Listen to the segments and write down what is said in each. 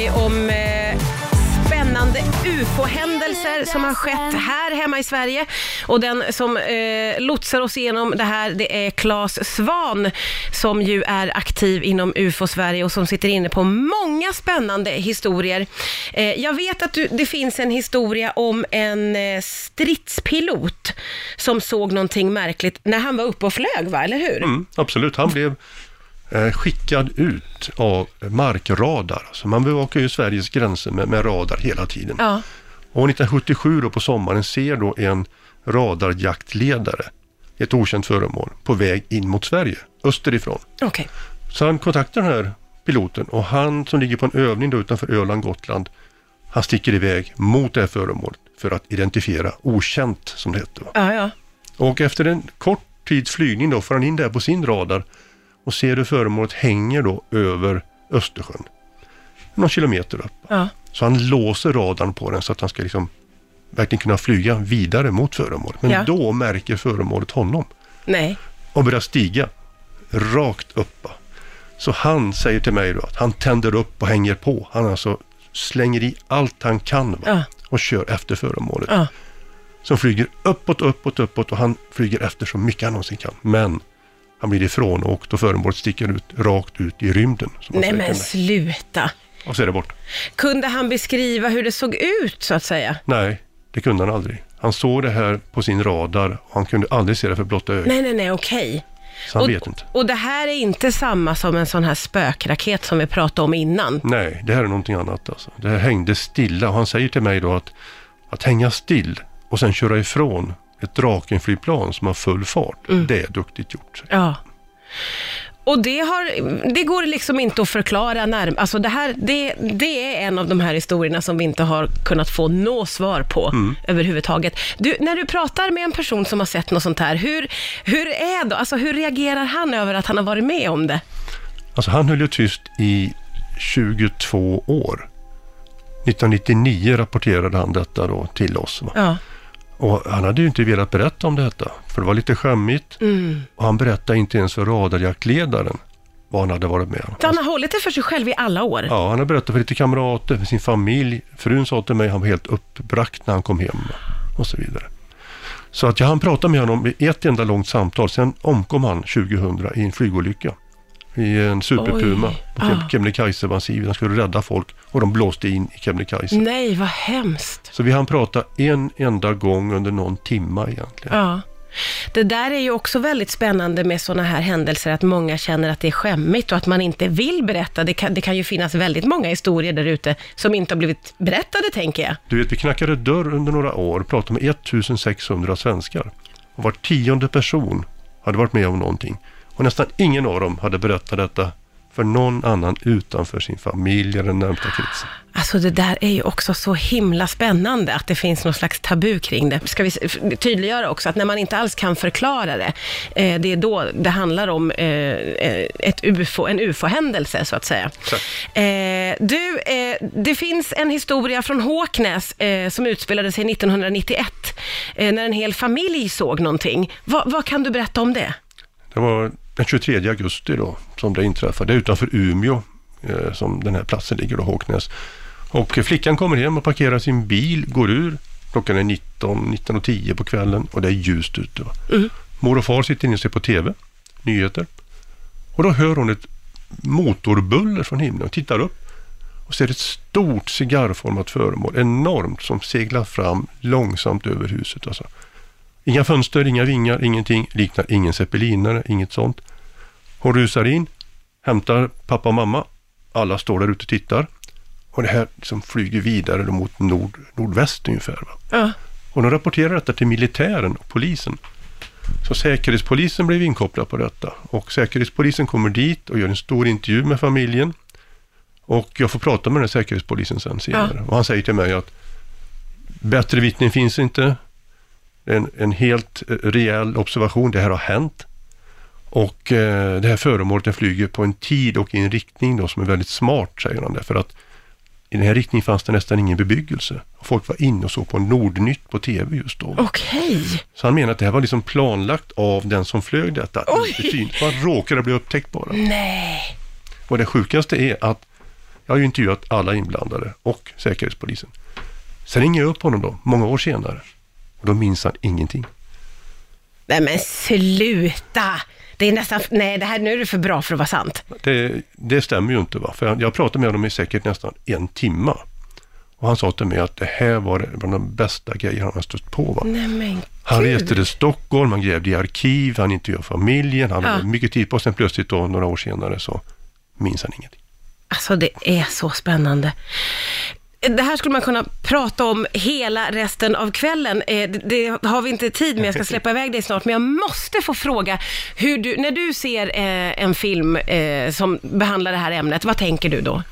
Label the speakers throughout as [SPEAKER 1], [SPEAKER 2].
[SPEAKER 1] vi om eh, spännande UFO-händelser som har skett här hemma i Sverige. Och den som eh, lotsar oss igenom det här, det är Claes Svan som ju är aktiv inom UFO-Sverige och som sitter inne på många spännande historier. Eh, jag vet att du, det finns en historia om en eh, stridspilot som såg någonting märkligt när han var uppe och flög, va? eller hur?
[SPEAKER 2] Mm, absolut, han blev skickad ut av markradar. Så man bevakar ju Sveriges gränser med, med radar hela tiden.
[SPEAKER 1] Ja.
[SPEAKER 2] Och 1977 då på sommaren ser då en radarjaktledare ett okänt föremål på väg in mot Sverige, österifrån.
[SPEAKER 1] Okej.
[SPEAKER 2] Så han kontaktar den här piloten och han som ligger på en övning då utanför Öland, Gotland, han sticker iväg mot det här föremålet för att identifiera okänt som det heter. va.
[SPEAKER 1] Ja, ja.
[SPEAKER 2] Och efter en kort tids flygning då får han in det här på sin radar och ser hur föremålet hänger då över Östersjön. Någon kilometer upp.
[SPEAKER 1] ja.
[SPEAKER 2] Så han låser radarn på den så att han ska liksom verkligen kunna flyga vidare mot föremålet. Men
[SPEAKER 1] Ja.
[SPEAKER 2] då märker föremålet honom
[SPEAKER 1] Nej.
[SPEAKER 2] och börjar stiga rakt upp. Så han säger till mig då att han tänder upp och hänger på. Han alltså slänger i allt han kan?
[SPEAKER 1] Ja.
[SPEAKER 2] och kör efter föremålet.
[SPEAKER 1] Ja.
[SPEAKER 2] Som flyger uppåt, uppåt, uppåt och han flyger efter så mycket han någonsin kan. Men han blir ifrån och föremålet sticker ut rakt ut i rymden.
[SPEAKER 1] Nej men sluta.
[SPEAKER 2] Och så är det bort.
[SPEAKER 1] Kunde han beskriva hur det såg ut så att säga?
[SPEAKER 2] Nej, det kunde han aldrig. Han såg det här på sin radar och han kunde aldrig se det för blotta ögat.
[SPEAKER 1] Nej, nej, nej, okej.
[SPEAKER 2] Så han
[SPEAKER 1] och,
[SPEAKER 2] vet inte.
[SPEAKER 1] och det här är inte samma som en sån här spökraket som vi pratade om innan.
[SPEAKER 2] Nej, det här är någonting annat alltså. Det här hängde stilla och han säger till mig då att, att hänga still och sen köra ifrån ett Drakenflygplan som har full fart,
[SPEAKER 1] Mm.
[SPEAKER 2] det är duktigt gjort.
[SPEAKER 1] Ja. Och det, har, det går liksom inte att förklara närmare. Alltså det, här, det, det är en av de här historierna som vi inte har kunnat få nå svar på
[SPEAKER 2] Mm.
[SPEAKER 1] överhuvudtaget. Du, när du pratar med en person som har sett något sånt här, hur, hur är då, alltså hur reagerar han över att han har varit med om det?
[SPEAKER 2] Alltså han höll ju tyst i 22 år. 1999 rapporterade han detta då till oss.
[SPEAKER 1] Ja.
[SPEAKER 2] Och han hade ju inte velat berätta om detta, för det var lite skämmigt.
[SPEAKER 1] Mm.
[SPEAKER 2] Och han berättade inte ens för radarjaktledaren vad han hade varit med om.
[SPEAKER 1] Så han har hållit det för sig själv i alla år?
[SPEAKER 2] Ja, han har berättat för lite kamrater, för sin familj. Frun sa till mig att han var helt uppbragt när han kom hem och så vidare. Så att jag hann prata med honom i ett enda långt samtal. Sen omkom han 2000 i en flygolycka. I en superpuma på
[SPEAKER 1] Ah.
[SPEAKER 2] Kebnekaise-massivet. Han skulle rädda folk och de blåste in i Kebnekaise.
[SPEAKER 1] Nej, vad hemskt.
[SPEAKER 2] Så vi hann prata en enda gång under någon timma egentligen.
[SPEAKER 1] Ja. Det där är ju också väldigt spännande med sådana här händelser, att många känner att det är skämmigt och att man inte vill berätta. Det kan, det kan ju finnas väldigt många historier där ute som inte har blivit berättade, tänker jag.
[SPEAKER 2] Du vet, vi knackade dörr under några år och pratade med 1600 svenskar. Och var tionde person hade varit med om någonting. Och nästan ingen av dem hade berättat detta för någon annan utanför sin familj eller den närmsta kretsen.
[SPEAKER 1] Alltså det där är ju också så himla spännande, att det finns någon slags tabu kring det. Ska vi tydliggöra också att när man inte alls kan förklara det, eh, det är då det handlar om eh, eh, ett UFO, en UFO-händelse, så att säga. Eh, du, det finns en historia från Håknäs som utspelade sig 1991, eh, när en hel familj såg någonting. Va, vad kan du berätta om det?
[SPEAKER 2] Det var den 23 augusti då som det inträffade. Utanför Umeå eh, som den här platsen ligger då, Håknäs. Och flickan kommer hem och parkerar sin bil, går ur. Klockan är 19, 19.10 på kvällen och det är ljust ute. Va? Mor och far sitter inne och ser på TV, nyheter. Och då hör hon ett motorbuller från himlen och tittar upp och ser ett stort cigarrformat föremål, enormt, som seglar fram långsamt över huset. Alltså. Inga fönster, inga vingar, ingenting. Liknar ingen zeppelinare, inget sånt. Hon rusar in, hämtar pappa och mamma. Alla står där ute och tittar. Och det här liksom flyger vidare mot nord, nordväst ungefär. Va?
[SPEAKER 1] Ja.
[SPEAKER 2] Och de rapporterar detta till militären och polisen. Så Säkerhetspolisen blev inkopplad på detta. Och Säkerhetspolisen kommer dit och gör en stor intervju med familjen. Och jag får prata med den här Säkerhetspolisen sen senare. Och han säger till mig att bättre vittnen finns inte. En, en helt eh, rejäl observation. Det här har hänt. Och eh, det här föremålet flyger på en tid och i en riktning då som är väldigt smart, säger han. Därför att i den här riktningen fanns det nästan ingen bebyggelse. Och folk var inne och såg på Nordnytt på tv just då.
[SPEAKER 1] Okej.
[SPEAKER 2] Så han menar att det här var liksom planlagt av den som flög detta.
[SPEAKER 1] Oj!
[SPEAKER 2] Man råkade bli upptäckt bara.
[SPEAKER 1] Nej.
[SPEAKER 2] Och det sjukaste är att Jag har ju intervjuat alla inblandade och Säkerhetspolisen. Sen ringer jag upp honom då, många år senare. Och då minns han ingenting.
[SPEAKER 1] Nej men sluta! Det är nästan, nej det här, nu är det för bra för att vara sant.
[SPEAKER 2] Det, det stämmer ju inte. Va? För jag, jag pratade med honom i säkert nästan en timma. Och han sa till mig att det här var bland de bästa grejer han har stött på. Va?
[SPEAKER 1] Nej men
[SPEAKER 2] Han reste till Stockholm, han grävde i arkiv, han intervjuade familjen, han
[SPEAKER 1] Ja.
[SPEAKER 2] hade mycket tid på sig. Plötsligt då, några år senare så minns han ingenting.
[SPEAKER 1] Alltså det är så spännande. Det här skulle man kunna prata om hela resten av kvällen. Eh, Det, har vi inte tid med, jag ska släppa iväg dig snart, men jag måste få fråga, hur du, när du ser eh, en film eh, som behandlar det här ämnet, vad tänker du då?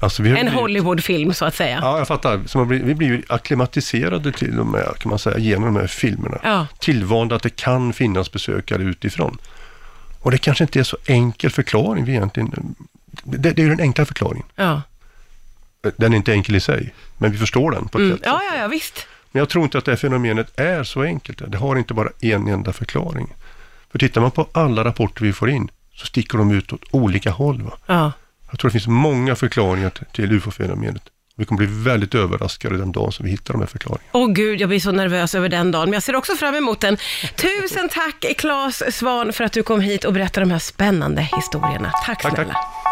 [SPEAKER 2] Alltså,
[SPEAKER 1] En
[SPEAKER 2] blivit-
[SPEAKER 1] Hollywoodfilm så att säga.
[SPEAKER 2] Ja, jag fattar. Så blir, vi blir ju akklimatiserade till de här, kan man säga, genom de här filmerna.
[SPEAKER 1] Ja.
[SPEAKER 2] Tillvanda att det kan finnas besökare utifrån. Och det kanske inte är så enkel förklaring vi egentligen. Det, det är ju den enkla förklaringen.
[SPEAKER 1] Ja,
[SPEAKER 2] Den är inte enkel i sig, men vi förstår den på ett
[SPEAKER 1] mm.
[SPEAKER 2] sätt.
[SPEAKER 1] ja, ja, ja visst.
[SPEAKER 2] Men jag tror inte att det här fenomenet är så enkelt. Det har inte bara en enda förklaring. För tittar man på alla rapporter vi får in så sticker de ut åt olika håll. Va?
[SPEAKER 1] Ja.
[SPEAKER 2] Jag tror det finns många förklaringar till- ufo-fenomenet. Vi kommer bli väldigt överraskade den dagen som vi hittar de här förklaringarna.
[SPEAKER 1] Åh gud, jag blir så nervös över den dagen, men jag ser också fram emot den. Tusen tack Claes Svan för att du kom hit och berättade de här spännande historierna. Tack
[SPEAKER 2] Tack,
[SPEAKER 1] snälla.
[SPEAKER 2] tack.